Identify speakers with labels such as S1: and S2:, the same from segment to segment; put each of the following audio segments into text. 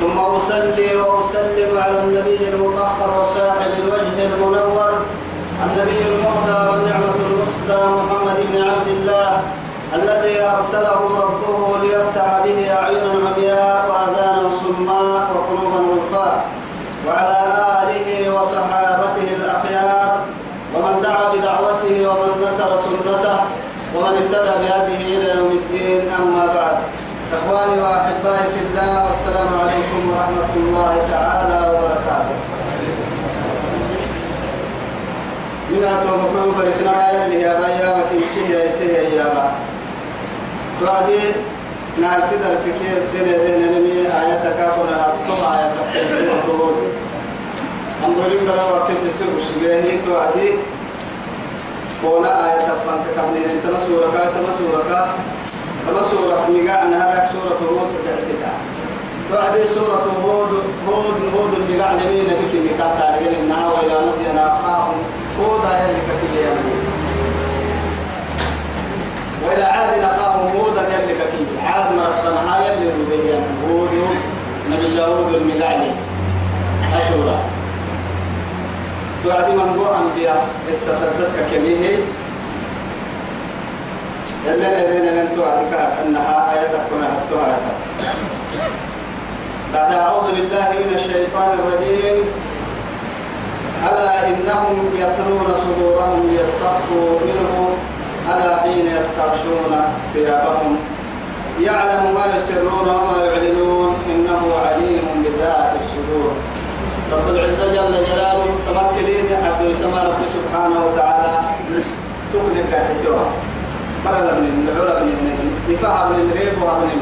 S1: ثم أصلي وأسلم على النبي المطهر وصاحب الوجه المنور النبي المهدى والنعمة المسدى محمد بن عبد الله الذي أرسله ربه ليفتح به أعينا عمياء وأذانا صماء وقلوبا غفاء وعلى آله وصحابته الأخيار ومن دعا بدعوته ومن نسر سنته ومن اهتدى بهذه إلى يوم الدين أما بعد إخواني وأحبائي في الله والسلام عليكم ورحمة الله تعالى وبركاته من أتوقع فرقنا يلي يا بايا وكيكي يا إسيه يا يابا. توعدي نارسي درسي في الدنيا دين نمي آية تكاكونا أبطب آية تكاكونا أنظرين برا وكيس السوق شجاهي عدي قولا آية تفانك قبل أن سورة تنسورك فما سورة نقاع أنها سورة هود تأسيتها بعد سورة هود هود هود نقاع لمين بك نقاع تعلمين إنها وإلى مدين أخاهم هود هي لك في وإلى عاد أخاهم هودا يلك فيه عاد مرخنها يلي مبين هود نبي الله هود النقاع لي أشورة تعدي من هو أنبياء استفدتك كميه الذين لم تعرف أنها آية كنا حتى آية. بعد أعوذ بالله من الشيطان الرجيم ألا إنهم يثنون صدورهم ليستخفوا منه ألا حين يستغشون ثيابهم يعلم ما يسرون وما يعلنون إنه عليم بذات الصدور رب العزة جل جلاله تمكنين عبد السماء رب سبحانه وتعالى تهلك الحجوة مرلا من العلا من دفاع من ريب ومن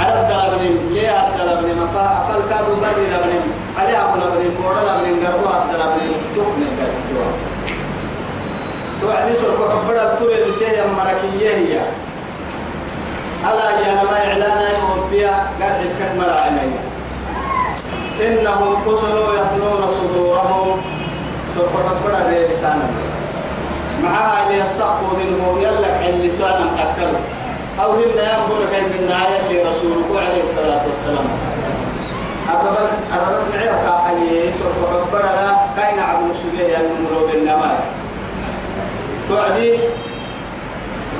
S1: على الدرا من ليه الدرا من مفا أفل كادوا بدل من عليه أبنا من بورلا من قروا الدرا من تقن الدرا توعدي سرق عبرة تولي لسيه مركية هي ألا يا ما إعلانا يوفيا قد حكت مرا إنهم قصروا يثنون صدورهم سرق عبرة لسانهم معها اللي يستخفوا منه يلا اللي سؤال مقتل أو هن يأمر كيف من آية لرسوله عليه الصلاة والسلام أربت أربت معي كاحي سوف أكبر لا كاين عبد السجية من قلوب تعدي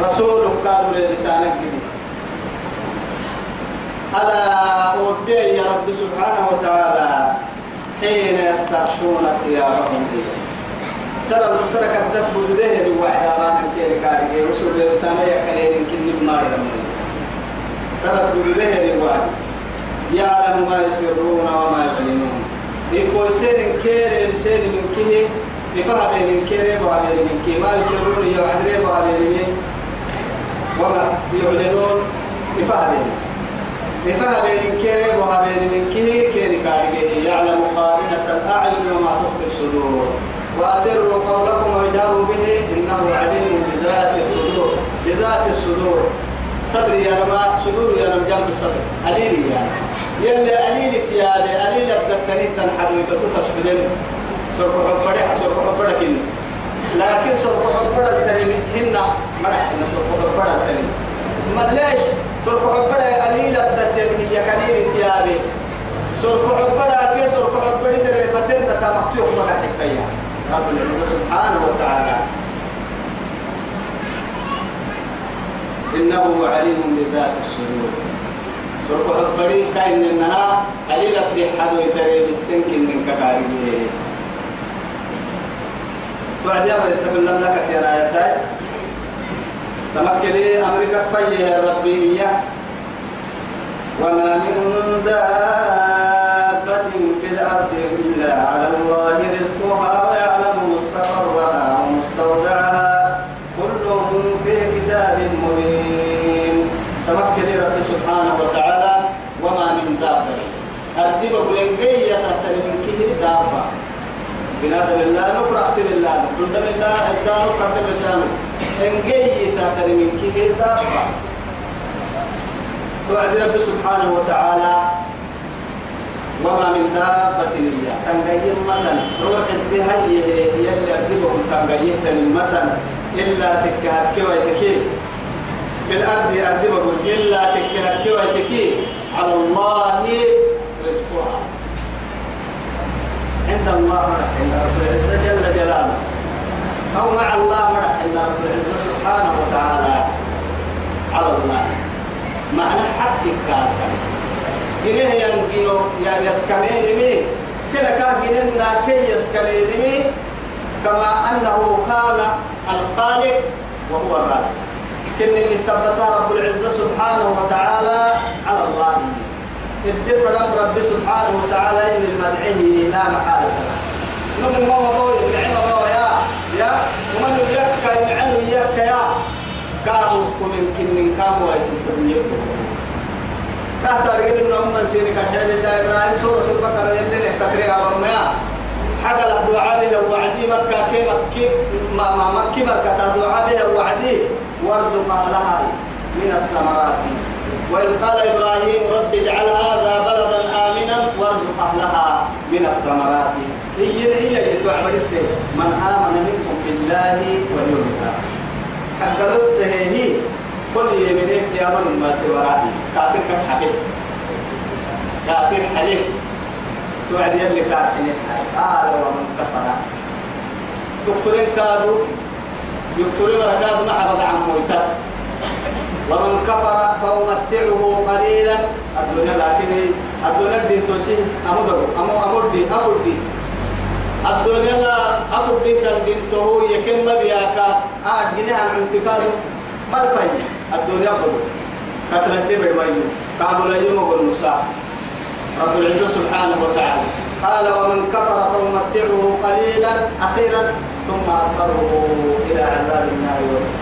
S1: رسولك قالوا للسانك جديد ألا أودي يا رب سبحانه وتعالى حين يستغشون ثيابهم فيه سر المسر كتب بده الوعد على كتير كاري وصل لسانة يكلين كل ما سر بوده بده الوعد يعلم ما يسرون وما يعلنون يقول سير كير سير من كه نفهم من كير وعلم من كه ما يسرون يعذر وعلم من وما يعلنون نفهم نفهم من كير وعلم من كه كير كاري يعلم خائنة الأعين وما تخفي الصدور وأسروا قولكم وجاهوا به إنه عليم بذات الصدور بذات الصدور صدري يا رما صدور يا رما جنب الصدر أليلي يا يلي أليلي تيالي أليلي تتني تنحدو يتتوتس بلين سرق حبري سرق حبري كني لكن سرق حبري التنين هنا ما مرحنا سرق حبري ما ليش سرق حبري أليلي تتني يا يا تيالي سرق حبري كيس سرق حبري تري فتن تتمكتوه مرحك تيالي سبحانه وتعالى إنه عليم بذات الصدور سرق الفريق كأن إنها قليلة تحدو يتري بالسنك من كباريه تعدي أبدا لم لك يا رايتاي تمكلي أمريكا فيه يا ربي وما من دار بنادم الله نقرأ تل الله تندم الله إذا نقرأ تل الله إن جي تاتر من كيه تابع توعد رب سبحانه وتعالى وما من دابة إلا كان جي متن روح الدهي يلي أكذبهم كان جي المتن إلا تكهر كي تكيه في الأرض أكذبهم إلا تكهر كي تكيه على الله عند الله مرح عند رب العزة جل جلاله أو مع الله مرح عند رب العزة سبحانه وتعالى على الله معنى حق كاتا إليه ينقينو يا يسكمين مي كلا كاكيننا كي يسكمين مي كما أنه كان الخالق وهو الرازق كن اللي رب العزة سبحانه وتعالى على الله الدفع رب سبحانه وتعالى إن المدعي لا محالة نمو ما وضوي معنا ما يا يا ومن يكا يمعن يكا يا كاهو كمن كمن كاهو أيسي سبيته كاهتا رجل إنه أمان سيني كتير بتا إبراهيم سورة البقرة يمدين احتقري أبا ميا حقا لدعاء بها وعدي مكة كي مكي ما ما مكي مكة دعاء بها وعدي وارزق أهلها من الثمرات وإذ قال إبراهيم رب اجعل هذا بلدا آمنا وارزق أهلها من الثمرات هي هي تعمل السيد من آمن منكم بالله واليوم الآخر حتى هي كل يمينك يا من ما سوى كافر كم حبيب كافر حليف توعد يلي كافر قال ومن كفر تكفرين كادو يكفرين ركاد مع عن عمويتك ومن كفر فأمتعه قليلا الدنيا لكن الدنيا دي توسيس أمدر أمو أمر دي أفر دي الدنيا لا أفر دي بنته يكن مبياكا آد آه، جنيه عن انتقاد مرفي الدنيا قدو قتل دي بيوين قابل أيوم قل نساء رب العزة سبحانه وتعالى قال ومن كفر فأمتعه قليلا أخيرا ثم أضطره إلى عذاب النار والمساء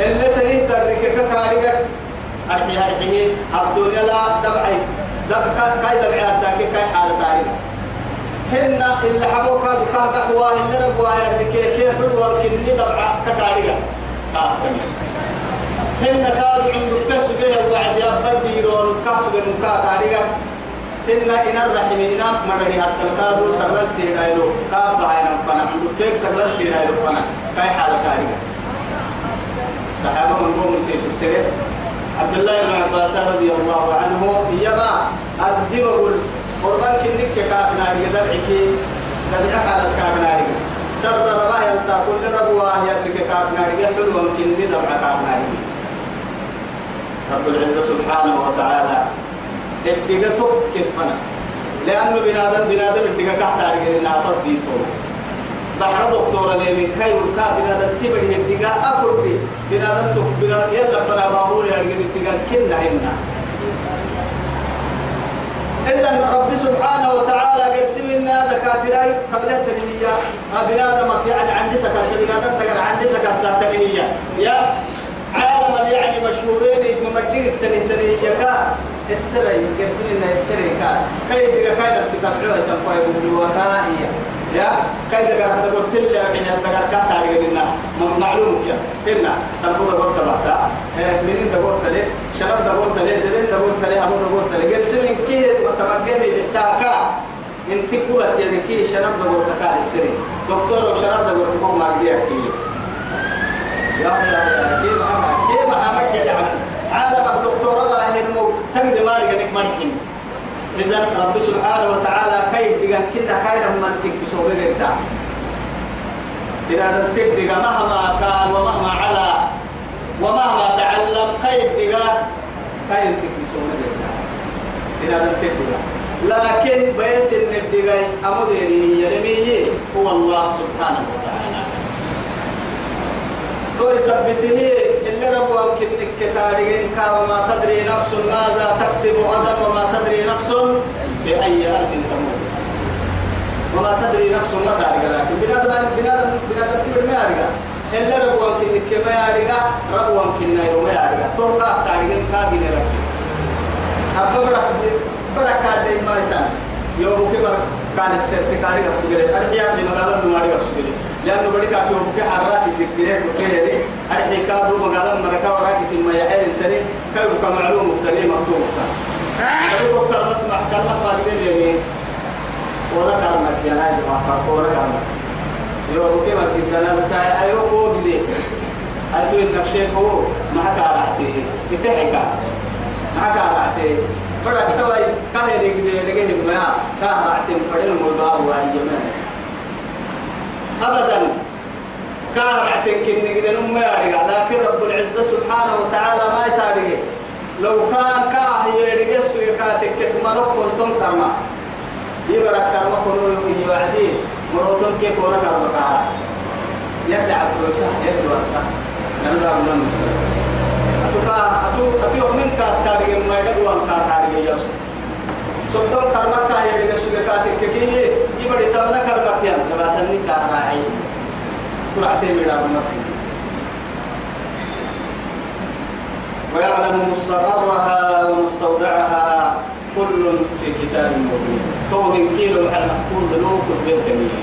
S1: اللي تريد تركك كاريك أرحي أرحي الدنيا لا دبعي دبكا كاي دبعي هداك كاي حالة تاريخ هن اللي حبوك هذا كهذا هو هن ربوا يركي سيح ربوا الكنزي دبعا كاريك تاسكني هن كاد عند الفس جه الوعد يا ربي يرون كاسو بن كاريك إن إن الرحم إن مرني حتى الكادو سرل سيدايلو كاب بعينا فنا عند الفس سرل سيدايلو فنا كاي حالة تاريخ قوم في السرير عبد الله بن عباس رضي الله عنه يبا أدبه القرآن كنك كافنا لدبعك دبعك على الكافنا سر ربا ينسى كل ربواه يبلك كافنا حلو ممكن بدبع كافنا رب العزة سبحانه وتعالى ادقتك كفنا لأنه بنادم بنادم ادقتك تحت على الناس ديتو بعد دكتور لي من كاي وكا بلا تبدي هديكا أفرد بلا تف بلا يلا فرا بابور يرجع هديكا كنا هنا إذا رب سبحانه وتعالى قد سمنا دكاترة قبلت الهية بلا دمك يعني عندي سكاسة بلا دمك عندي سكاسة تنهية يا عالما يعني مشهورين ممدين تنهية كا السري قد سمنا السري كا كيف كاي نفسك تبعوه تنفعه بلوكائية يا كيد قال تقول تل من الدقات كات على قلنا معلوم يا قلنا سبوا دقول تبعتا إيه، منين دقول تلي شرب دقول تلي دلين دقول تلي أبو دقول يعني تلي قال سلين كيد وتوجهني لتاكا إن تقولت يعني كي شرب دقول تكال السلين دكتور شرب دقول تقول ما قدي أكيد يا يا يا كيف أنا كيف أنا كيف أنا عالم الدكتور الله يهمه تقدر ما يقدر ما يقدر إذا رب سبحانه وتعالى كيف دقا كنا خيرا من تكسو بغيرتا إذا تنتك مهما كان ومهما على ومهما تعلم كيف دقا خير تكسو بغيرتا إذا تنتك لكن بيس إن الدقا يرمي هو الله سبحانه وتعالى تو يثبته اللي ربو أمكن كتارين وما تدري نفس ماذا تكسب غدا وما تدري نفس بأي أرض تموت وما تدري نفس متى لكن بنادم بنادم بنادم تبر ما يرجع اللي ربو أمكن كما يرجع ربو أمكن يوم يرجع ترقى تارين كابين لك أبغى بدك بدك كارين ما يتان يوم كبر كان السيرتي كارين أسجله أرجع في مقالة بماري أسجله لأنه بديك أكيد بك حرات سكريك وكيري أرحي كابو مقالا مركا وراك ثم يعين تري كيبك معلوم تري مكتوب كيبك كرمت محكمة قادمين يمين ولا كرمت يا ناجي محكمة ولا كرمت يوم كما كنت أنا ساعة أيوه هو بدي أتو إنك شيخ هو ما كارعتي بتحكى ما كارعتي بدك توي كهري بدي لقيت ما كارعتي فدل مباب وعيمان أبدا كان عتك نقدر أمي لكن رب العزة سبحانه وتعالى ما يتابعه لو كان كاه يرجع سويكاتك تكملك كنتم كرما يبرك كرما كنوا يومي وعدين مروتون كي كونا كرما كارا يبدأ عبدو سح يبدو سح نمزع من أتوكا أتو أتو من كاتاري ما يدعو أنك سبتم كرمك يا دي سلكاتك كي يبدي تمنا كرمت يا تبعتني كراعي ترعتي من ويعلم مستقرها ومستودعها كل في كتاب مبين تو من كيلو على المحفوظ لو كتب الجميع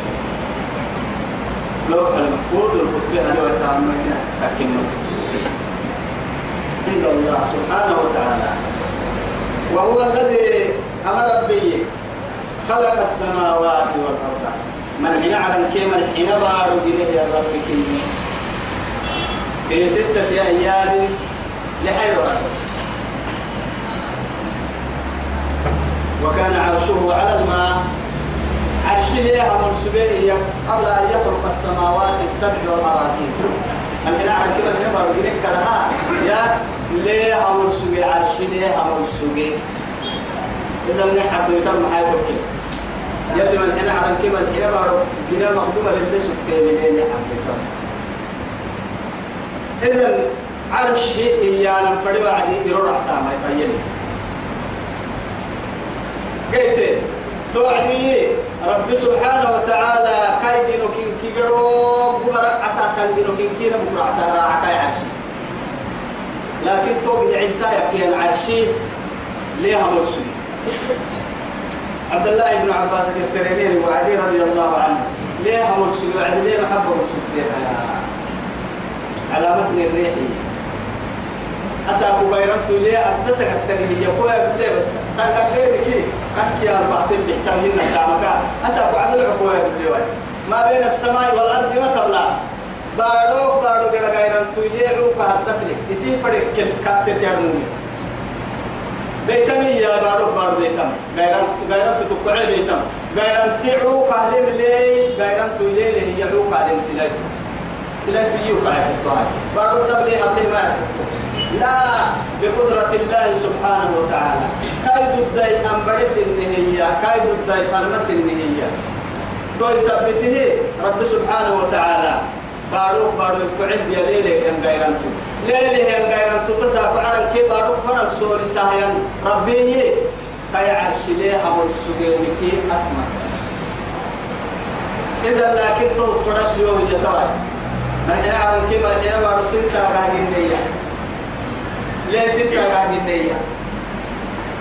S1: لو المحفوظ الكتب هل يتعمل لكنه عند الله سبحانه وتعالى وهو الذي أما ربي خلق السماوات والأرض من هنا على الكيمة الحين بارو جنيه يا رب كلمة في ستة أيام لحيوة وكان عرشه على الماء عرشه أمر سبيه قبل أن يخلق السماوات السبع والأراضين هنا على الكيمة الحين بارو جنيه كلها يا ليه أمر سبيه عرشه ليه أمر سبيه إذا من حد يتم حياته كده يلي من حين عرم كما الحين بارو بنا مخدومة للي سبتين لين حد يتم إذا عرش إيانا فريبا عدي إرور عطاما يفيني قلت توعدي رب سبحانه وتعالى كاي بينو كين كيغرو بكرة عطا كاي بينو كين كينا بكرة عطا راعتا عرشي لكن توقع عيسى يكي العرشي ليها مرسل عبد الله بن عباس السريرين وعلي رضي الله عنه ليه أمر سيد وعلي ليه محبة سيد على متن الريح أسابو بيرتو ليه أدتك التنمية يقول يا بس قد أخيرك قد يا الباطل بيحتمل نسامك أسابو عدل عقوة يا ما بين السماء والأرض ما تبلع بارو بارو غير غير ليه عقوة هتتلك يسيب فرق كل كاتة تيرنوني بيتمي يا بارو بارو بيتم غيران غيران تتوقع بيتم غيران تيعو قادم لي غيران تولي لي هي لو قادم سلايتو سلايتو يو قاعد توعد بارو تبلي قبل ما لا بقدرة الله سبحانه وتعالى كايد الداي أمبرس النهية كايد الداي فرمس النهية توي ثبته رب سبحانه وتعالى بارو بارو يقعد يا ليلة غيران توليل ليلة هي غير أن تتسافع عن كبار فرن سوري سايان ربي كي عرش ليها والسجينك أسمع إذا لكن طلب فرق يوم جتاي نحن عن كما جنا ما رسلت راجل نيا ليه سنت راجل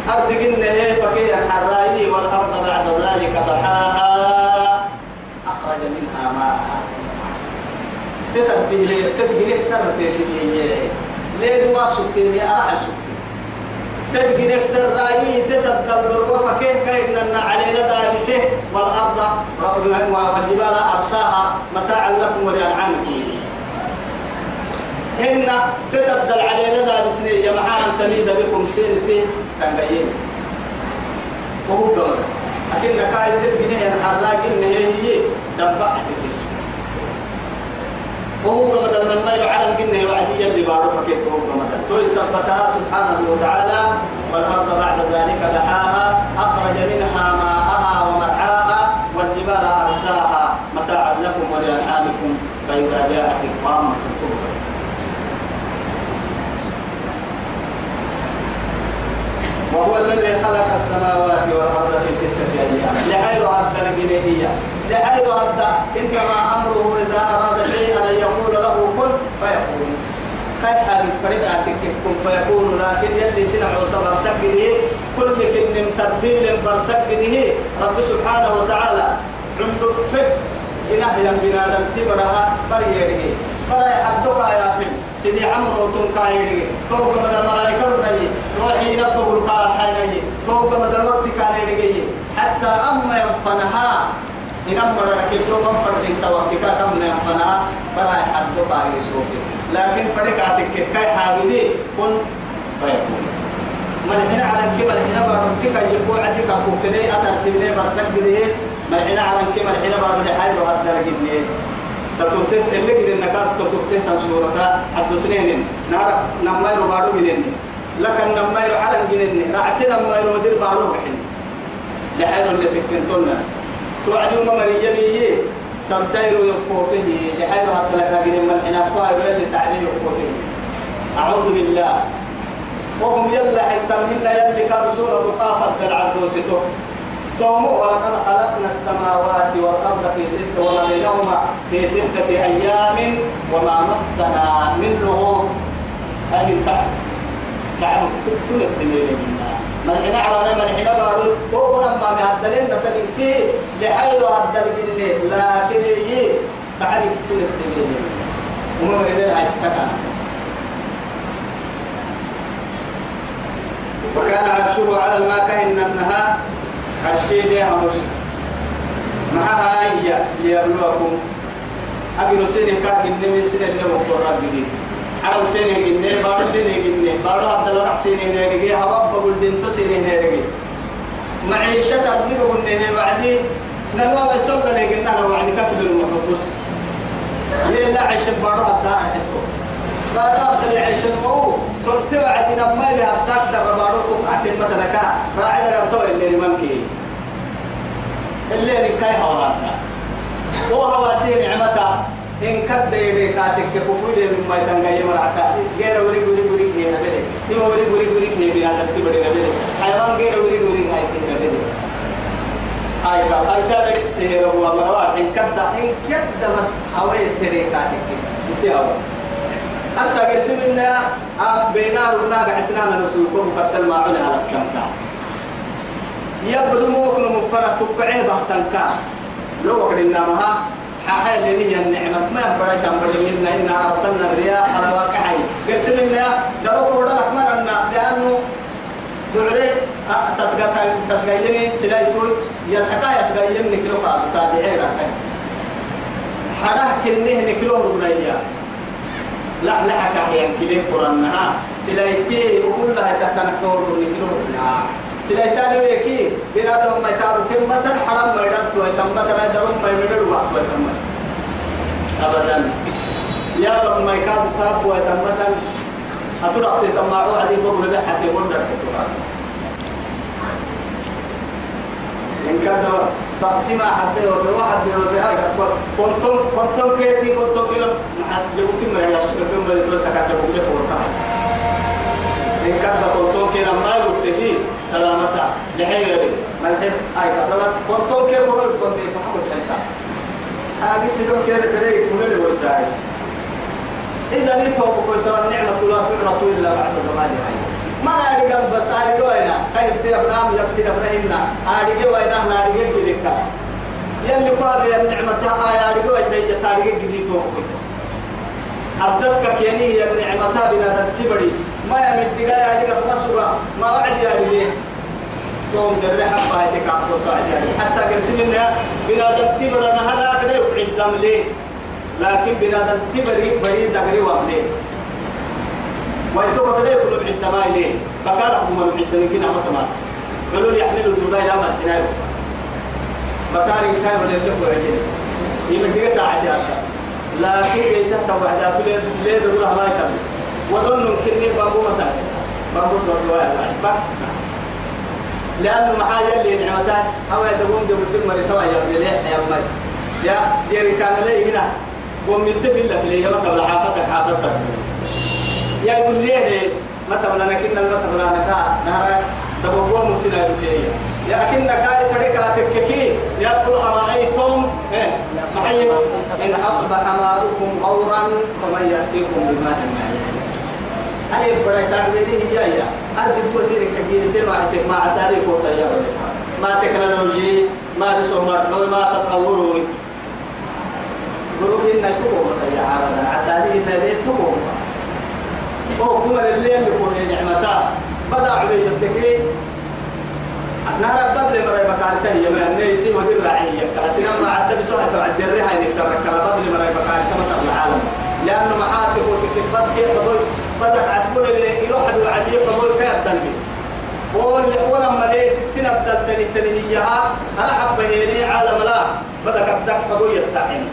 S1: أرض جنة فكيه الحرائي والأرض بعد ذلك ضحاها أخرج منها ماءها تتبه لي تتبه لك سنة تتبه لي ليه ما سكتني أرحل سكتني تتبه لك سنة رأيي تتبه الدروة فكيف كيفنا علينا دابسه والأرض والجبال أرساها متاعا لكم ولأنعامكم هن تتبدل علينا دابسني يا معانا تميد بكم سنتين تنقيم وهو قمر أكيد نكاية تتبه لي أن حراك إن هي دبعتك وهو مثلا من ما يعلم قلنا وعدي اللي بارو فكيت هو توي سبتها سبحانه وتعالى والأرض بعد ذلك دحاها أخرج منها ماءها ومرعاها والجبال أرساها متاعا لكم ولأنعامكم فإذا جاءت الطامة وهو الذي خلق السماوات والأرض في ستة أيام لغير عبد الجنيه لغير عبد إنما أمره إذا أراد شيئا قل فيقول كيف حديث فريد آتك كن فيقول لكن يلي سنع وصبر سكره كل مكن تردين برسك به رب سبحانه وتعالى عمدك فك إله ينبنا دمتي برها فريده فرأي حدك يا فيلم سيدي عمرو تنكايري توك مدى الملائكة ربني روحي نبه القاحة نجي توك مدى الوقت كان حتى أما ينفنها إن أمر لكن لو من فرد توقتك كم نمنا بلا حد قاري سوفي لكن فرد عتك كي حاولي كن فيكون من هنا على كمل هنا بردك يقوى عدك أكوكني أترتبني برسك بليه من هنا على كمل هنا بردك حاجة وهذا لكني تتوتين اللي قد النكات تتوتين تنصورة حد سنين نار نما يربارو جنين لكن نما يرحل جنين رعتنا نما يرودير بارو بحين لحاله اللي تكنتونا توعدون ما مريمي سنتيرو يفوته لحيث حتى لك من الملحنا الطائر اللي تعليل يفوته أعوذ بالله وهم يلا منا يلي كان سورة قافت العدوس صوموا ولقد خلقنا السماوات والأرض في ستة وما بينهما في ستة أيام وما مسنا منه لغوب هذه تعب كعب من الدنيا من حين عرنا من حين بارو وقنا ما مهدلين نتبكي لحير هدل بالله لكن يجي بعد كتير الدنيا وما إلى عسكنا وكان عرشه على الماء كأن النهار عشين يا مش معها هي ليبلوكم أبي نسيني كان من نمي سنة اللي مقرر جديد عرب سيني جنة بارو سيني جنة بارو عبد الله سيني نيرجي هوا بقول بنت سيني نيرجي معيشة تدي بقول نه بعدي نلوا بسول ده جنة أنا بعدي كسب المحبوس ليه عيشة بارو عبد الله حتو بارو عبد الله عيشة مو صرت بعدي نما اللي عبد الله سر بارو كم عتيم بدركا راعي ده قبضه اللي ممكن اللي ركاي هوا هو هوا سير نعمته إن كد يدي كاتك كفوي لي لما يتنقى يمرعتا غير وري وري وري غير بلي نما وري وري وري هي بنا دكتي بدي بلي حيوان غير وري وري هاي سي بلي هاي كا هاي كا لك سير هو مروا إن كد إن كد بس حوالي تدي كاتك يسي هو حتى قسمنا آه، بينا ربنا قحسنا نسوكم قتل ما عنا على السمكة يبدو موكنا مفرد تبعيه بحتنكا لو وقلنا مها حال لمن النعمة ما بريت أمر منا إنا أرسلنا الرياح على واقعي قلت لنا دروك ودرك مرنا لأنه دعري تسقط تسقيني سلايتون يسقى يسقيني كلو قاب تابعي رأتك حراه كنه نكلو رمية لا لا كحيان كليه قرنها سلايتي وكلها تحت نكلو رمية سليتان ليكي بنادم ما يتابع كم مثلا حرام ما يدرت ويتم مثلا يدرون ما يمدر وقت ويتم أبدا يا رب ما يكاد تاب ويتم مثلا أترى في تماعو عدي بقول له حتى يقول لك إن كان تأتي ما حتى وفي واحد من وفي آخر كنتم كنتم كيتي كنتم كلا يمكن ما من لكم ما يتوسع كتبوا لك إن كان كنتم كلا ما يفتحين سلامتا لحيري ملحب أي قبلت وطول كي قرر فمي محمد حتى هاقي سيدو كي رتري كل الوسائل إذا نتوب قلت النعمة لا تعرف إلا بعد زمانها ما أرجع بس أرجع وينا كي تبدأ نام يبتدي نبنا هنا أرجع وينا لا أرجع بديك يلي قال يا النعمة آية أرجع وينا يجت أرجع جديد توقف أبدك يعني يا النعمة بنا تبدي ما يمد يا لك مسرة ما وعد يا ليه يوم دري حبا يتك عفوت حتى قرسمنا بنا دمتبر نهلا كده يبعد دم ليه لكن بنا دمتبر بريد دقري وابليه ويتوقع كده يقولوا بعد دمائي ليه فكانت هم بعد دمكين عمتما قالوا لي يحملوا دودا إلى ما الحناية بكاري كايم اللي يبقوا عجل يمكن ساعة لكن إذا توقع ذات ليه دولة ما يتمنى وظن كني بابو مساكس بابو تردوا يا لأنه معايا اللي نعمتان أو يدوم جو في المري توا يا ابن ليه يا أمي يا جيري كان لي هنا ومن تفل لك ليه ما قبل حافتك حافتك يا يقول ليه ما تبلا نكنا ما تبلا نكا نهارك تبقوا مسنا ليه يا كنا كاي فريق أتككي يا قل أرأيتم إيه؟ صحيح إن أصبح ماؤكم غورا فمن يأتيكم بماء معين أنا بدي تعلمني هي يا أنا بدي بسير كبير سير مع سير مع ساري كوتا يا ما تكنولوجي ما رسومات ما تطور قلوب إن تقوم يا عبدا عسالي إن ليه تقوم هو كما الليل يكون نعمتا بدأ عليه التكليف نهر بدر مرة بكارتني يا من نيسي ودير راعية كاسنا ما عدى بسوحة وعدى الريحة ينكسر كلا بدر مرة بكارتني ما العالم لأنه معاتك وتكتبت كيف بدك عسكر اللي يروح الوعدي فمول كي التنمي ولا ولا ما لي ستين التنمي تنهيها أنا حب هيني عالم لا بدك أبدك فمول يساعين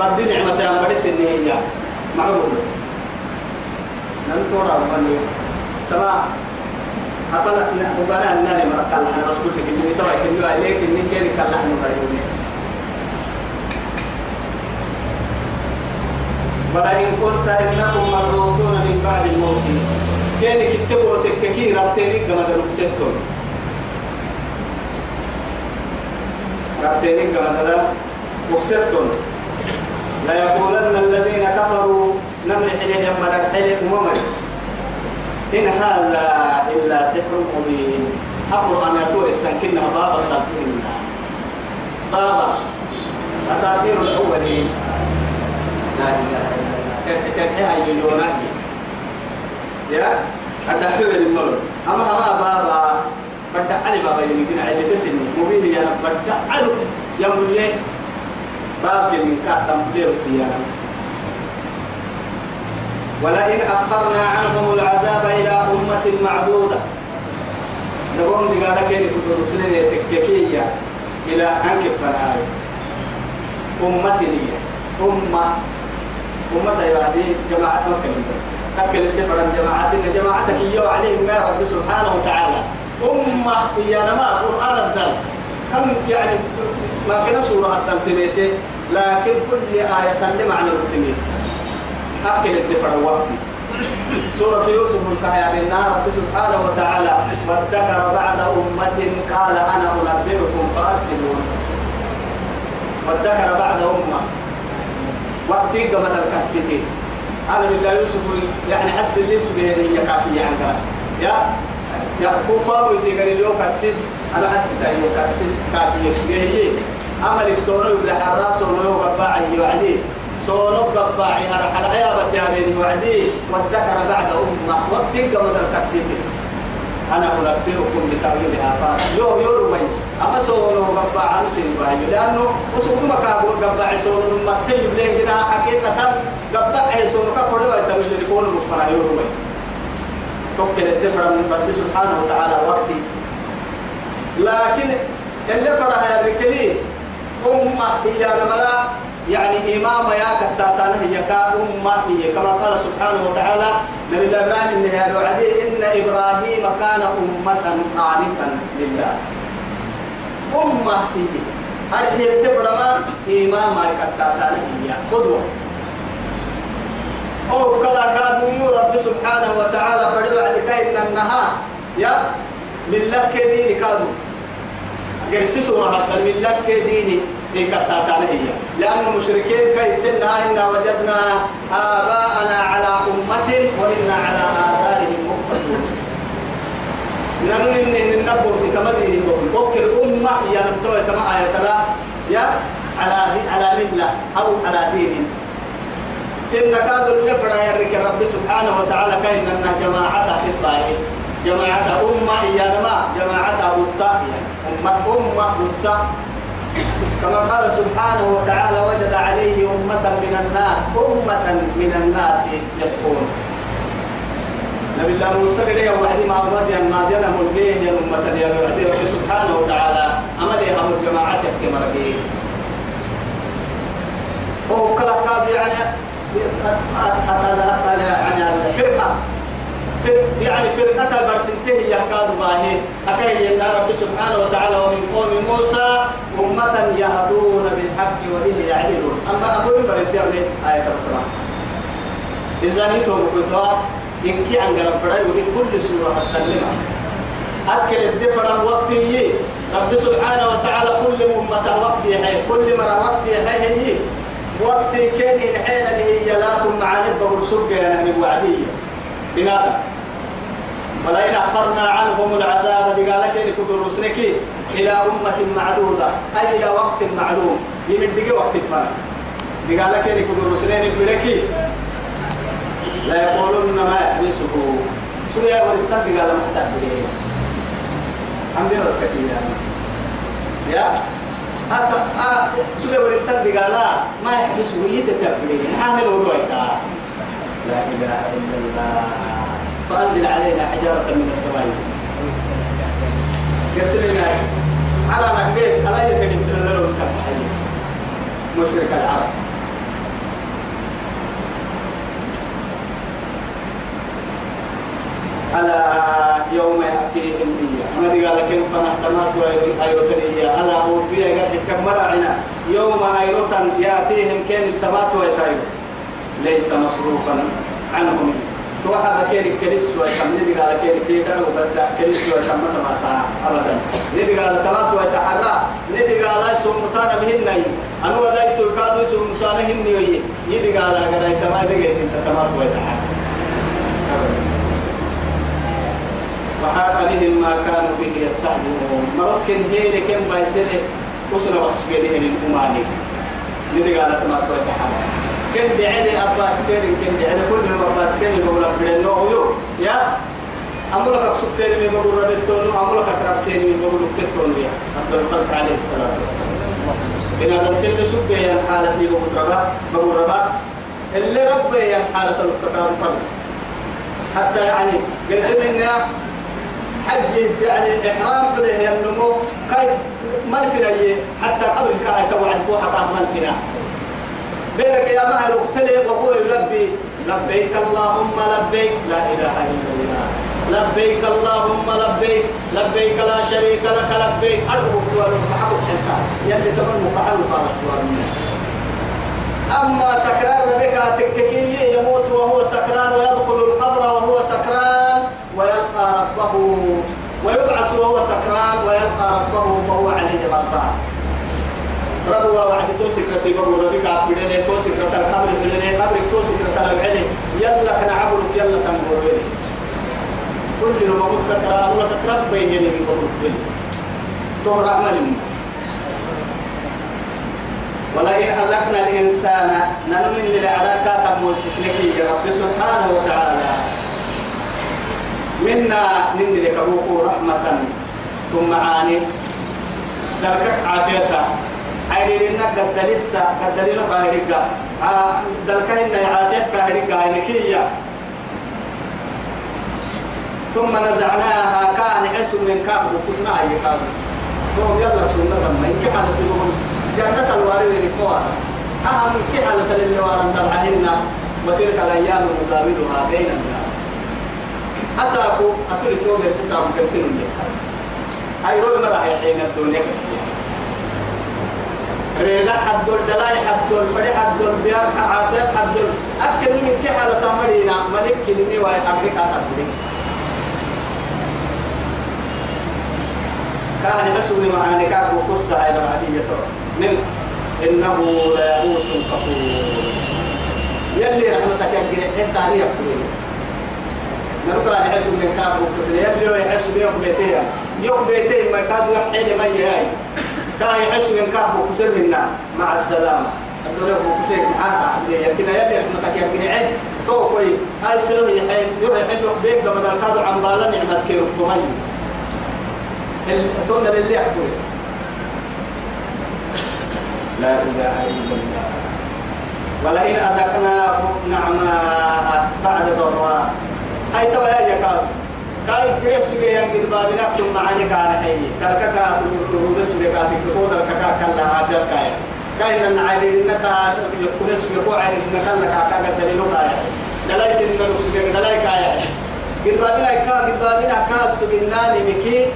S1: بدي نعمة يا مريس النهية معروف نعم تورا بني تمام أفلا وبنا النار مرتاح لحنا رسول لك إني ترى كنوا عليك إني كيري كلا حنا بريوني ولئن قلت إنكم مبعوثون من بعد الموت كان كتبوا تسككي رابتيني كما دلوكتتهم رابتيني كما دلوكتتهم لا يقولن الذين كفروا نمر حليهم من الحليم ومن إن هذا إلا سحر مبين حفر أن يطوع السنكين باب السنكين بابا أساطير الأولين لا إله إلا الله كيف تنحيها يلونك يا عند حول المرء أما هما بابا بدأ علي بابا يمكن علي تسني مبين يا بدأ علي يا مولي باب من كاتم بير سيانا ولئن أخرنا عنهم العذاب إلى أمة معدودة نقوم بقالك إن كنت رسلين يتككية إلى أنك فرعاية أمتي لي أمة أمة يا جماعة مكة من بس كبل الدفر الجماعات إن جماعتك يو عليهم ما رب سبحانه وتعالى أمة هي ما قرآن الدل كم يعني ما كنا سورة التلتميت لكن كل آية لمعنى التلتميت أكل الدفر وقتي سورة يوسف الكهيان النار رب سبحانه وتعالى وادكر بعد أمة قال أنا أنبئكم فأرسلون وادكر بعد أمة وقتي قبل الكسيتين عالم الله يوسف يعني حسب اللي سبيهنية كافية عنك يعني يا يا كوبا ويتقال اليوم كسيس أنا حسب تاني كسيس كافية سبيهية عمل بسونو يبلا حرا سونو وقباعي وعدي سونو قباعي هرحل عيابة يا بني وعدي والذكر بعد أمة وقت قمد الكسيتين أنا أنبئكم بتأويلها فيو يرمي أما سولو قبع عن سيباي لأنه وسوق ما كابون قبع سولو مكتي بلين كنا حقيقة قبع سولو كفروا يتمجد لكون المفرع يرمي توكل الدفرة من رب سبحانه وتعالى وقتي لكن اللي فرع يا ركلي أمة هي الملاك يعني إمام يا كتاتان هي كأمة هي كما قال سبحانه وتعالى نبي الله إبراهيم نهاية إن إبراهيم كان أمة قانتا لله أمة هي هي التفرما إمام يا كتاتان هي قدوة أو كلا كادوا رب سبحانه وتعالى فردوا عليك إن النهار يا ديني كادو كادوا قرسسوا من لك ديني إيه إيه. لأن المشركين كيتنا إنا وجدنا آباءنا على أمة وإنا على آثارهم مقتدون نحن إن النبور بكمدين وكل أمة يا نبتوى كما آية سلام يا على على ملة أو على دين إن كاد النفر يرك رب سبحانه وتعالى كأننا جماعة خطبائي جماعة أمة إيانا ما جماعة بطة أمة أمة بطة كما قال سبحانه وتعالى وجد عليه أمة من الناس أمة من الناس يسكون نبي الله موسى قال وحدي ما أمضي أن أنا ملقيه يا أمة يا ربي سبحانه وتعالى أملي هم الجماعة يحكي مرقيه هو كلا قاضي يعني أتلا أتلا يعني الفرقة يعني فرقة برسنته يا كاد باهين أكيد إن رب سبحانه وتعالى ومن قوم موسى أمة يهدون بالحق وبه يعدلون أما أقول برد يعني آية الصلاة إذا نيتهم بقطاع إنك عن قرب بدأ وإن كل سورة هتكلمها أكل الدفر الوقت يي رب سبحانه وتعالى كل أمة وقت يحيي كل مرة وقت يحيي وقت كان العين اللي هي لا تم بقول البغرسوك يا نهني وعدية بنادم ولئن أخرنا عنهم العذاب بقالك إن لكبر رسلك إلى أمة معدودة أي إلى وقت معلوم يمن بقي وقت ما بقالك إن لكبر رسلين بلك لا يقولون ما يحبسه سوى سوريا والإسلام بقال ما تحبسه عم بيرس كثير يا حتى سوريا آه، والإسلام بقال ما يحبسه يتتبعه حامل وضعك لا إله إلا الله فأنزل علينا حجارة من السماء يرسل لنا على رقبيت على يدك انت لو مسبحين مشرك العرب على يوم يأتيهم بي ما دي قال لك يوم فنحتمات وأيوتن على ألا أوفيا قد كمرا عنا يوم أيوتن يأتيهم كان التبات ويتايو ليس مصروفا عنهم توحى بكير كريس ويسمى نبي قال كير كير كانوا بدع كريس ويسمى تمتع أبدا نبي قال تمات ويتحرى نبي قال سمتان بهن أي أنا وذاك تركاد سمتان هن يي نبي قال أجر أي تمام بيجي أنت تمات ويتحرى وحاق بهم ما كانوا به يستهزئون مركن هيل كم بيسله وصلوا وصلوا لهم الأماني نبي قال تمات ويتحرى كن دعيني أباس تاني كن دعيني كل من أباس تاني بقول أبدا نوع يو يا أمولك أقصد تاني من بقول ردتون أمولك أقرب تاني من بقول أبتتون يا عبد الخلق عليه الصلاة والسلام إن هذا الكلمة شبه يا حالة مقربة بقول ربا اللي رب يا حالة المقربة حتى يعني قلت إن حج يعني إحرام فله النمو كيف ما الفنا حتى قبل كأي توعد فوحة ما الفنا بينك يا رحت اختلف وقول ربي لبيك اللهم لبيك لا إله إلا الله لبيك اللهم لبيك لبيك لا شريك لك لبيك أرجو أكتوال المحب يا اللي تمن مقعل قال الناس أما سكران ربك تككي يموت وهو سكران ويدخل القبر وهو سكران ويلقى ربه ويبعث وهو سكران ويلقى ربه فهو عليه غضبان ربوا وعد توسك رتي بابو ربك عبدين توسك رتي القبر بدين قبرك توسك رتي العلي يلا كان عبرك يلا تنبور كل يوم موت كترى الله تترب بيني من بابو تهر عمل ولئن أذقنا الإنسان ننمي للأعداء كاتب موسيس لكي رب سبحانه وتعالى منا نني لكبوكو رحمة ثم عاني دركك عافيتك عيني لنا قد لسه قد لنا قاهرقة آه، دلكهن يعافيت قاهرقة عينكية ثم نزعناها كان عيس من كاب وكسنا أي كاب فهم يلا سنة ما إنك حالة تقول جنة الوارد لكوار أهم كي حالة للوارد تبعهن وتلك الأيام نداولها بين الناس أساكو أتولي تومي سيساكو كرسين لك أي رول مرة حين الدنيا كتير ريدا حد دول دلاي حد دول فري حد دول بيار عاتب حد دول أكل من كحالة تمرينا ملك كلمة واي أمريكا تبدي كان مسؤول معاني كاب وقصة أيضا عادية من إنه لا يئوس كفور يلي رحمتك يجري إنسان يكفيني نرقى نحس من كاب وقصة يلي يحس بيوم بيتيه يوم بيتيه ما كادوا يحيني ما يهاي كاي حس من كاب وكسر منا مع السلامة الدولة وكسر معاك يا يمكن يلي رحمتك يمكن عد تو كوي هاي سلام يحيي يروح يحيي بيك لما تلقاه عن بالا نعمة كيف تمي التمر اللي يعفوه لا إله إلا الله ولئن أذقناه نعماء بعد ضراء هاي توا يا كاب قال كيف سبي يا من بابنا كم معاني كان حي قال كاكا تقول سبي كاتك تقول كاكا كلا عابد كايا كاين أن عالي إنك يقول سبي كو عالي إنك كلا كاكا قدري لو كايا دلاي سنين لو سبي دلاي كايا قد بابنا كا قد بابنا كا سبي ناني مكي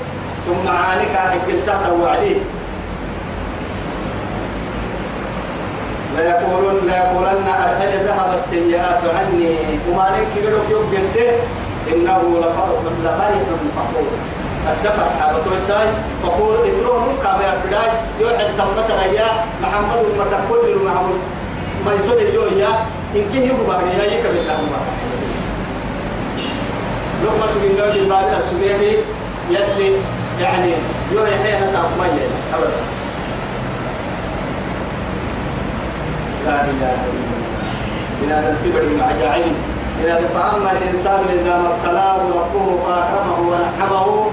S1: ثم معاني كان قلت هو لا يقولن لا يقولن الحج ذهب السيئات عني وما لك يقولك يوم إنه لفرح لفرح فخور الدفع حابتو ساي فخور إدروه كما يبداي يوعد تمت ريا محمد المتكل المعمول ما يسول اليوم يا إن كي يبقى بغنيا يكب الله ما لما سبين دولي الباري السبيعي يدلي يعني يوري حيا نسعب ما يلي أبدا لا إله إلا الله إلى أن تبري مع جاعلين يعني فأما الإنسان إذا ما ابتلاه ربه فأكرمه ونحمه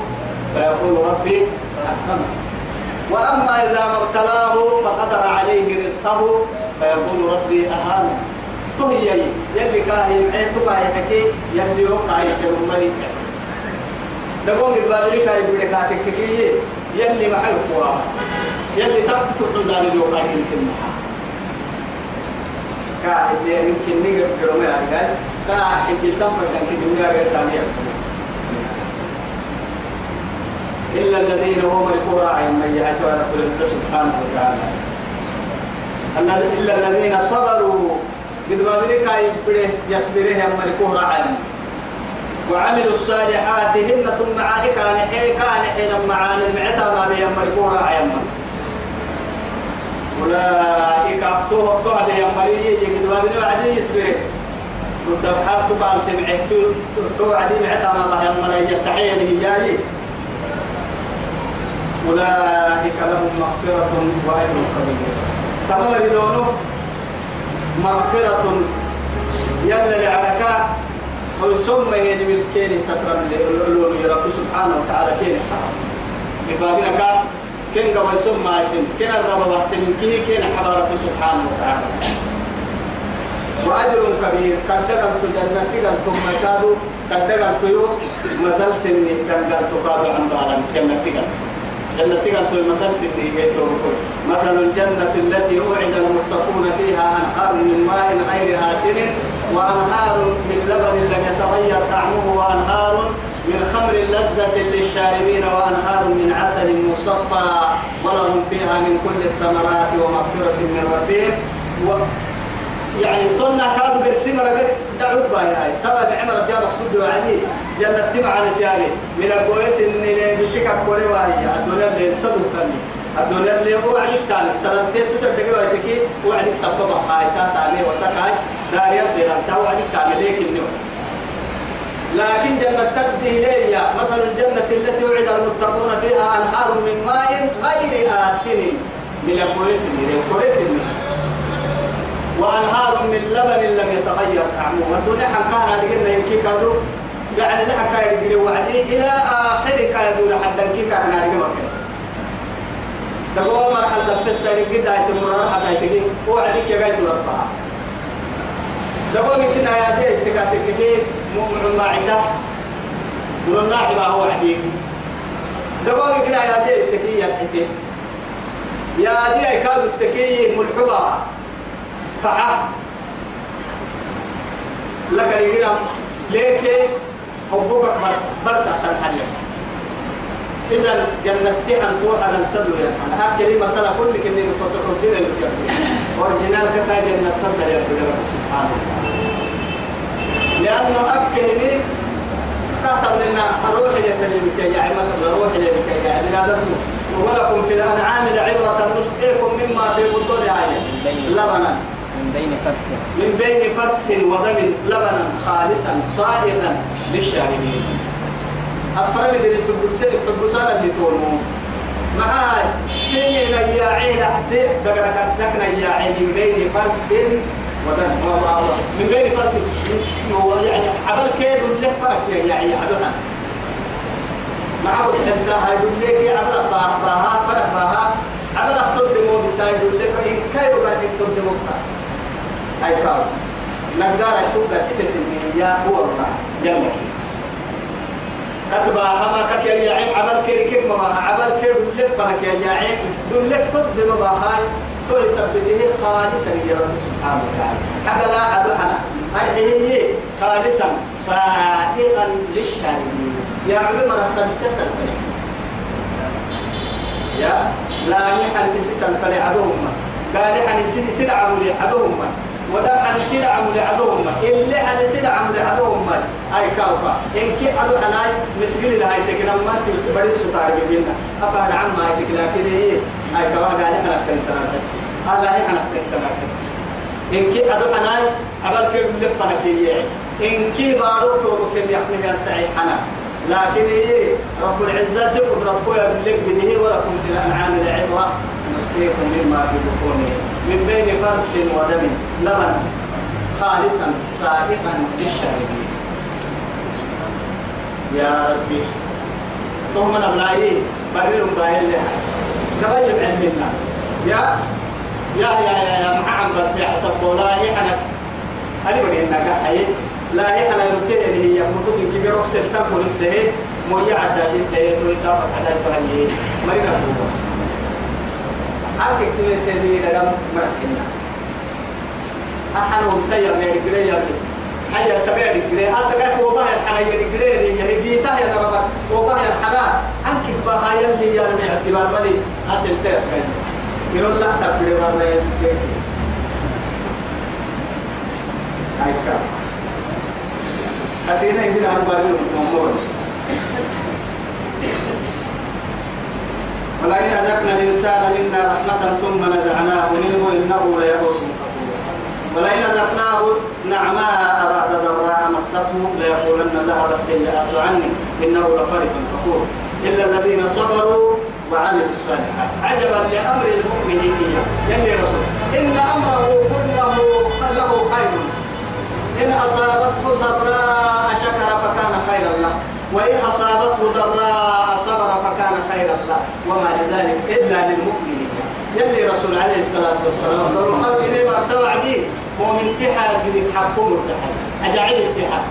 S1: فيقول ربي أكرمه وأما إذا ما ابتلاه فقدر عليه رزقه فيقول ربي أهانه تهيي يلي كاهي معيتك حكي يلي وقع يسير مليك دقوم البابليك يقول لك هاتككي يلي محلقوا يلي تقتل ذلك اليوقع يسير محا كاهي يمكن نقرب جرمي على كاحن بالدم فكان في الدنيا إلا الذين هم القرى من يهتوا على سبحانه وتعالى إلا الذين صبروا قد بابريكا يصبره أما القرى عين وعملوا الصالحات هن ثم عاني كان حي كان حين معاني المعتى ما بهم القرى عين أولئك أبطوه أبطوه لهم مريجي قد بابريكا يصبره وتبحر تقام تبعه توعد معتها الله يما يتحيل هي أولئك لهم مغفرة وأجر كبير تمام بدونه مغفرة يلا لعلك ويسمى يعني من كين تكرم للعلوم يا رب سبحانه وتعالى كين حرام إبابينك كين قوي سمى كين الرب وقت من كين حرام رب سبحانه وتعالى وأجر كبير قد دخلت جنة ثم مكادو قد دخلت يو مثل سنه قد دخلت قادو عن دارا جنة قلت جنة قلت مثل سنه مثل الجنة التي وعد المتقون فيها أنهار من ماء غير آسن وأنهار من لبن لم يتغير طعمه وأنهار من خمر لذة للشاربين وأنهار من عسل مصفى ولهم فيها من كل الثمرات ومغفرة من ربهم يعني طلنا كاد برسم رجع دعوت باي هاي ترى بعمرة يا مقصود وعدي يلا تبع على تيابي من اللي إن بشكل كوري وهي الدنيا اللي سبب تاني الدنيا اللي هو عليك تاني سلامتين تتبدأ وعدك وعدك سبب هاي تاني وسكاي داري ديران تاو عليك تاني ليك النور لكن جنة تبدي إلي مثل الجنة التي وعد المتقون فيها أنهار من ماء غير آسين من الكويس اللي الكويس اللي وأنهار من لبن لم يتغير طعمه والدنيا هذه لقينا يمكن كادو يعني لحكا يجري وعدي إلى آخر كادو لحد كيكا أنا لقينا تقوى مرحلة دفسة لقيت تمر المرار حتى يتقين وعدي كي جاي الأربعة تقوى يمكن يا دي اتكاتك دي مؤمن ما عنده ولنا حبا هو عديك تقوى يمكن يا دي اتكي يا الحتي يا دي كادو اتكي ملحبها فعا لك الكلام ليك حبك برسا برسا تنحل إذا جنة عن توحى عن سدو يا أنا هاك مثلا كل كني مفتوح الدين اللي كتبه أورجينال كتا جنة تنتهي يا رب سبحانه لأنه أكهني كتب لنا روح يتلي بك يا عمك روح بك يا عمك ولكم في الأنعام لعبرة نسقيكم مما في بطون عين لبنا من بين فرث من بين فرث ودم لبنا خالصا صادقا للشاربين أفرد البربسان البربسان اللي تولوا معاي سينا يا عيل أحدي دقرك دقنا يا عيل من بين فرث ودم من بين فرث يعني عبر كيد اللي فرق يا عيل عبرها معه حتى هاي لك عبر باها فرح باها عبر دمو بسايد لك إن كيرو راح تقدموا أي كار نقدر أشوف لك تسمي يا هو الله جل كتبا هما كتير يا عم عبال كير كير ما عبال كير لك فرق يا عم دول لك تد ما بحال تو يسبده خالصا يا رب سبحانه وتعالى حتى لا عدو أنا أنا خالصا صادقا للشارعين يا ما قد تسل يا لا محل سيسل فلي عدوهم قال حني سيسل عمولي عدوهم ودم عن سيد عمل عدوهم اللي عن سيد عمل عدوهم أي كاوكا إن كي عدو أنا مسجل لها يتكنا ما تبرس سطار بينا أفعل عم هاي تكنا كده إيه؟ أي كوا قال أنا كنتنا تكي الله أنا كنتنا تكي إن كي عدو أنا عبال في ملفنا كي إن كي ما ربطه بكم يحمي السعي أنا لكن هي إيه؟ رب العزة سيقدر تقول لك بديه ولكم في الأنعام العبرة نسقيكم مما في بطونه من بين فرث ودم لبن خالصا سائغا للشاربين يا ربي ثم نبلاي بريل بايل لها تغيب عندنا يا يا يا يا يا محمد يا حسب ولا يحنا أنا بدي إنك حي لا انا يمكن هي كتب كبيرة وستة كل سنة مو يعدى تيتو يسافر على الفهم ما يقدروا حاجة كتير تاني لقام مرحنا أحنهم سيا مير كري يا بني حيا سبع كري أسكت وباه الحنا يا كري اللي هي جيتها يا رب وباه الحنا أنك بها يا اللي يا رب اعتبار بني أصل تاس كان يقول لا تبلي مرة هاي كام أدينا يدينا أربعة يوم ممر ولئن أذقنا الإنسان منا رحمة ثم نزعناه منه إنه ليئوس كفور ولئن أذقناه نعماء بعد ضراء مسته ليقولن ذهب السيئات عني إنه لفرح فخور إلا الذين صبروا وعملوا الصالحات عجبا لأمر المؤمنين يا رسول إن أمره كله له خير إن أصابته صبراء شكر فكان خيرا له وإن أصابته ضراء صبر فكان خيرا له وما لذلك إلا للمؤمنين يلي رسول عليه الصلاة والسلام ضروا خلص ما سوى عديد مؤمن تحا قدك حكم التحا أجعل التحا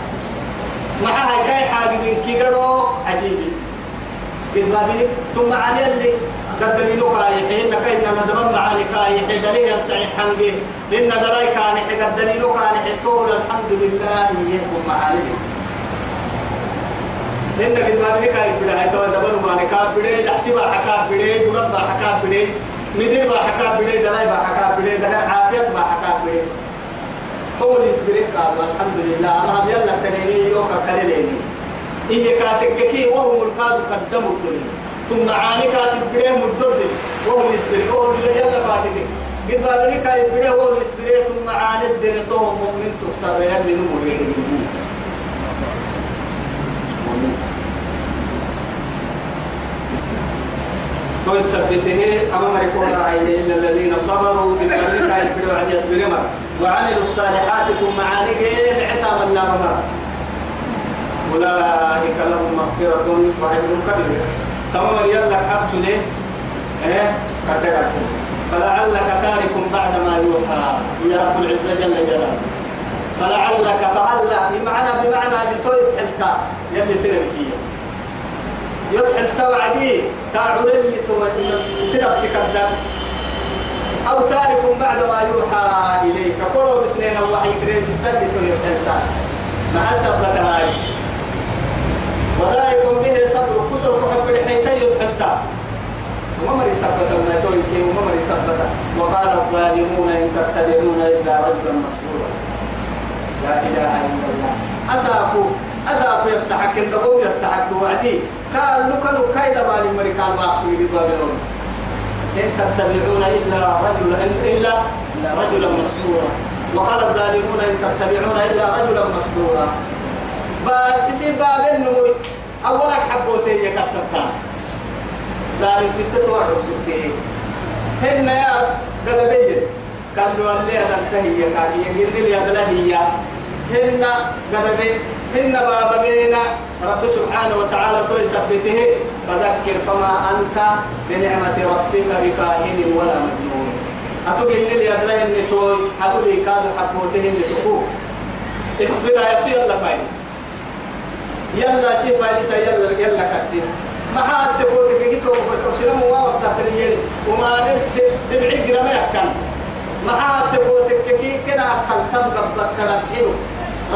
S1: معها كاي حاجدين كيغرو عجيبي قد ما بينك ثم علي اللي قدمي لك رايحي إنك إن ندبن عليك رايحي دليل السعيح حنقين إن دليل عن حقدني دليل عن حطول الحمد لله يكون معاني إن قد ما بنك هاي بدا هاي توا دبر ما نكاب بدا لحتي با حكاب بدا دولب با حكاب بدا مدير با حكاب بدا دلاي با حكاب بدا دلاي عافية با حكاب بدا قول يسبرك قال الحمد لله أما هم يلا تنيني يوكا كريليني إيه كاتككي وهم القادو قدموا الدنيا ثم عاني كاتب بدا مدد وهم يسبرك وهم يلا فاتكك قد ما بنك هاي بدا وهم يسبرك ثم عاني الدنيا طوهم مؤمن تكسر يلي نمو يلي نمو تون سبته أما مريكون عين إلا الذين صبروا بالذين يفروا عن يسبرما وعملوا الصالحات ثم عانقهم عتاب النار أولئك لهم مغفرة وعلم كبير تمام يلا حبس ليه إيه كتبتهم فلعلك تارك بعد ما يوحى يا رب العزة جل جلاله فلعلك فعل بمعنى بمعنى لتوحلك يلي سيرك يتحل توعديه تعود اللي سيرا سكدا أو تارك بعد ما يوحى إليك قلوا بسنين الوحي كريم بالسلة يتحدث مع السبب هاي وذلك به صدر كسر وحب الحين وما وممر سبت وما مري سبت وقال الظالمون إن تتبعون إلا رجلا مسرورا لا إله إلا الله يا أسافوا يسحك إن تقوم يسحك وعدي قال لك لو كيد بالي مريكا باعسوا يضربون إن تتبعون إلا رجلا إلا رجلا مسورا وقال الظالمون إن تتبعون إلا رجلا مسورا بسي باب النور اولك حبوتين كتبتا ظالم تتتوى حسوتين هن يا قدبين قالوا اللي هذا هي كاكي يقول لي هذا هي هن قدبي هن باب بينا رب سبحانه وتعالى توي ثبته فذكر فما أنت بنعمة ربك بكاهن ولا مجنون أتوقع إن اللي أدرى إني توي حبولي كادو حبوته إن تقول اسبرا يا يلا فايلس يلا سي فايلس يلا يلا كاسيس ما حد تقول لك جيتو وتوصل مو واقف وما نسي بالعقرة ما يحكم ما حد تقول لك كي كنا أقل تبقى بكرة حلو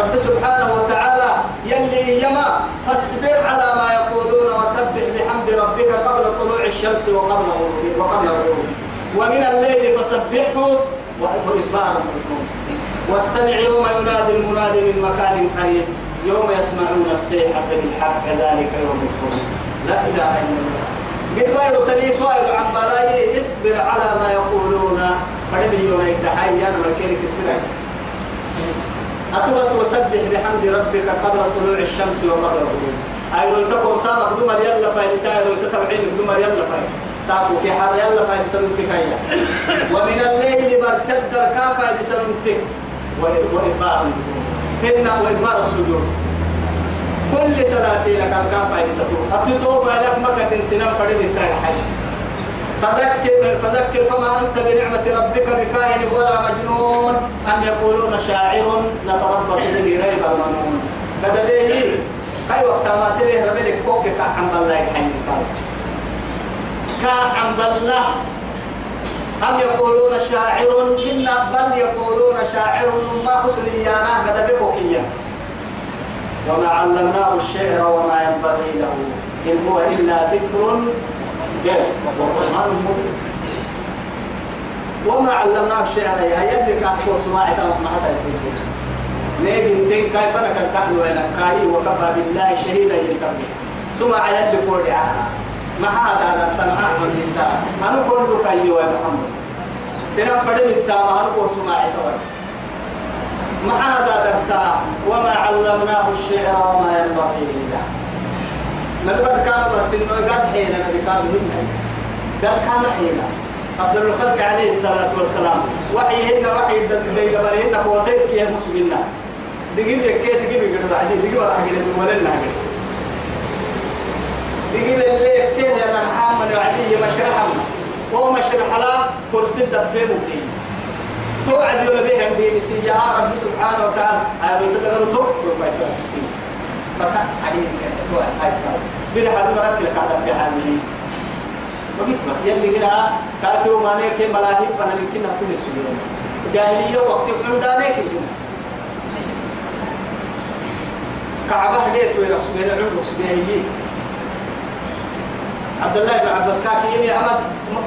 S1: رب سبحانه وتعالى يلي يما فاصبر على ما يقولون وسبح بحمد ربك قبل طلوع الشمس وقبل غروبها وقبل غروبها ومن الليل فسبحه وإدبار النجوم واستمع يوم ينادي المنادي من مكان قريب يوم يسمعون الصيحة بالحق ذلك يوم الخروج لا إله إلا الله قد غير تليت عن بلاي اصبر على ما يقولون فلم يونيك دحيان ولكنك اصبر عليه أتوس وسبح بحمد ربك قبل طلوع الشمس وقبل الغروب أي لو تقول طابق دمر يلا فاي لسائر لو تتبعين دمر يلا فاي ساقو في حر يلا فاي لسنتك هيا ومن الليل برتد كافا لسنتك وإدبار هنا وإدبار السجود كل صلاتي لك كافا لسنتك أتتوفى لك مكة سنة فرد التاين فذكر فذكر فما أنت بنعمة ربك بكاهن ولا مجنون أم يقولون شاعر نتربص به ريب المنون بدل إيه اي وقت ما تليه ربك كوكي كعم بالله يحيي كعم بالله أم يقولون شاعر إن بل يقولون شاعر ما حسن يا ناه بكوكيا وما علمناه الشعر وما ينبغي له إن هو إلا ذكر وقرآن مبين وما علمناك على يا يلي كان هو سواعي تمام ما حدا يصير نبي نتين كاي أنا كنت تعلو وأنا كاي وكفى بالله شهيدا ينتبه سمع يلي فوري ما هذا هذا تنعى من الله أنا كل كي يا محمد سنة انت ما أنا كل سماعي تمام ما هذا دكتا وما علمناه الشعر وما ينبغي لله نتبت كان مرسلنا قد حينا نبي قال منا قد كان حينا أفضل الخلق عليه الصلاة والسلام هنا وحي الدنيا قبرهن فوتيت كيه مسلمنا دقيم يكيه دقيم يقرد عدي دقيم راح يقرد ولن ناقل دقيم اللي يكيه يا مرحام من وعدي مشرحنا وهو مشرح لا كرسي الدفين مبين توعد يولا بيهم بيمسي يا رب سبحانه وتعالى عيوة تدغلوا توقف فتح عليه بلا حد مرك لك هذا في حاله وقيت بس يلي كده كاكيو ماني كي ملاهي فانا لكن هتو نسجلون جاهلية وقت يقول دانيك كعبة ليت وين أقسمين عمر أقسمين هي عبد الله بن عباس كاكي يمي أمس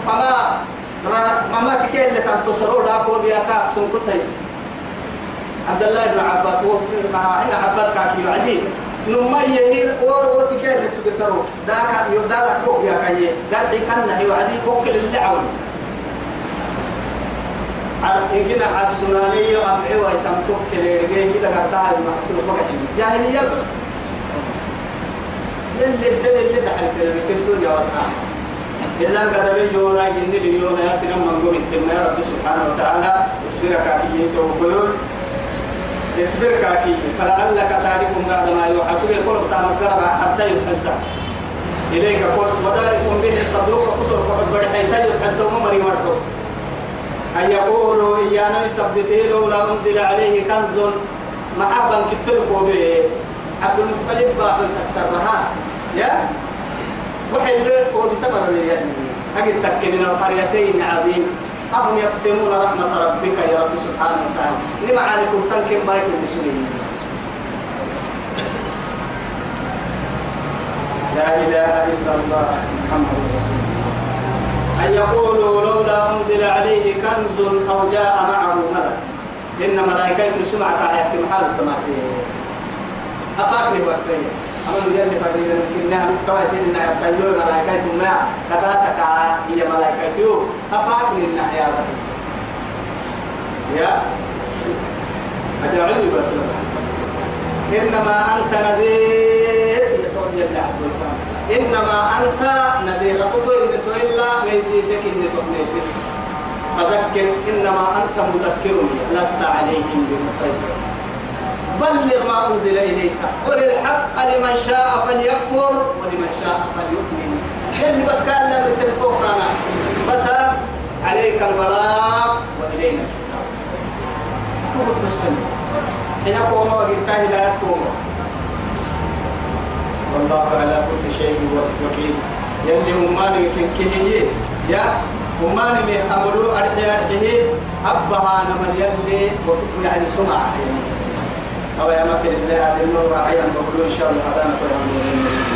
S1: مما مما تكيل لتان تصروا لأكو بياتا سنكتهيس عبد الله بن عباس هو مع عباس كاكي عزيز نما يهير ور وتكير بس بسرو داك يدالك بوك يا كاي دال كنا هي وعدي بوك للعون على إنجنا على السنانية أبعي ويتم توك لرجعي كده كتاه المحصول بقى جاهلية بس اللي بدل اللي تحل سلمي في الدنيا والآخرة إلا قدم يونا جن اليونا يا سلام من قوم يا رب سبحانه وتعالى اسبرك عليه توكل اصبر كاكي فلعلك تارك بعد ما يوحى سوى قرب تامك حتى يتحدى إليك قلت وذلك به صدرك قصر فقد برحي تجد حتى عمري مرتف أن يقولوا إيانا يثبتي لولا أنزل عليه كنز محبا كتلكو به عبد المطلب باقي تكسرها يا وحي ذلك وبسبب يعني أجد تكي من القريتين عظيم أهم يقسمون رحمة ربك يا رب سبحانه وتعالى لما عليك تنكم بايك المسلمين لا إله إلا الله محمد رسول الله أن يقولوا لولا أنزل عليه كنز أو جاء معه ملك إن ملائكته سمعت آيات محال التماثيل أقاك لي هو السيد أما مجال فريد يمكننا مكوى سننا يبتلو ملائكة ما كفاتك هي ملائكة أفاك لنا يا رحيم يا أجعلني بس إنما أنت نذير يقول يا عبد إنما أنت نذير فتو إن إلا ميسيسك إن ميسيس فذكر إنما أنت مذكر لست عليهم بمسيطر بلغ ما أنزل إليك قل الحق لمن شاء فليكفر ولمن شاء فليؤمن حل بس كان لم يرسل قرانا بس عليك البراء وإلينا الحساب تقول السنة حين قوم وقلتها لا قوم والله على كل شيء وكيل يلي امان يمكن يا امان من أمرو أرجع أرجعه أبها نمر يلي يعني سمعه يعني أو يا مكر الله هذه المرة عيان بقولوا إن شاء الله هذا نقول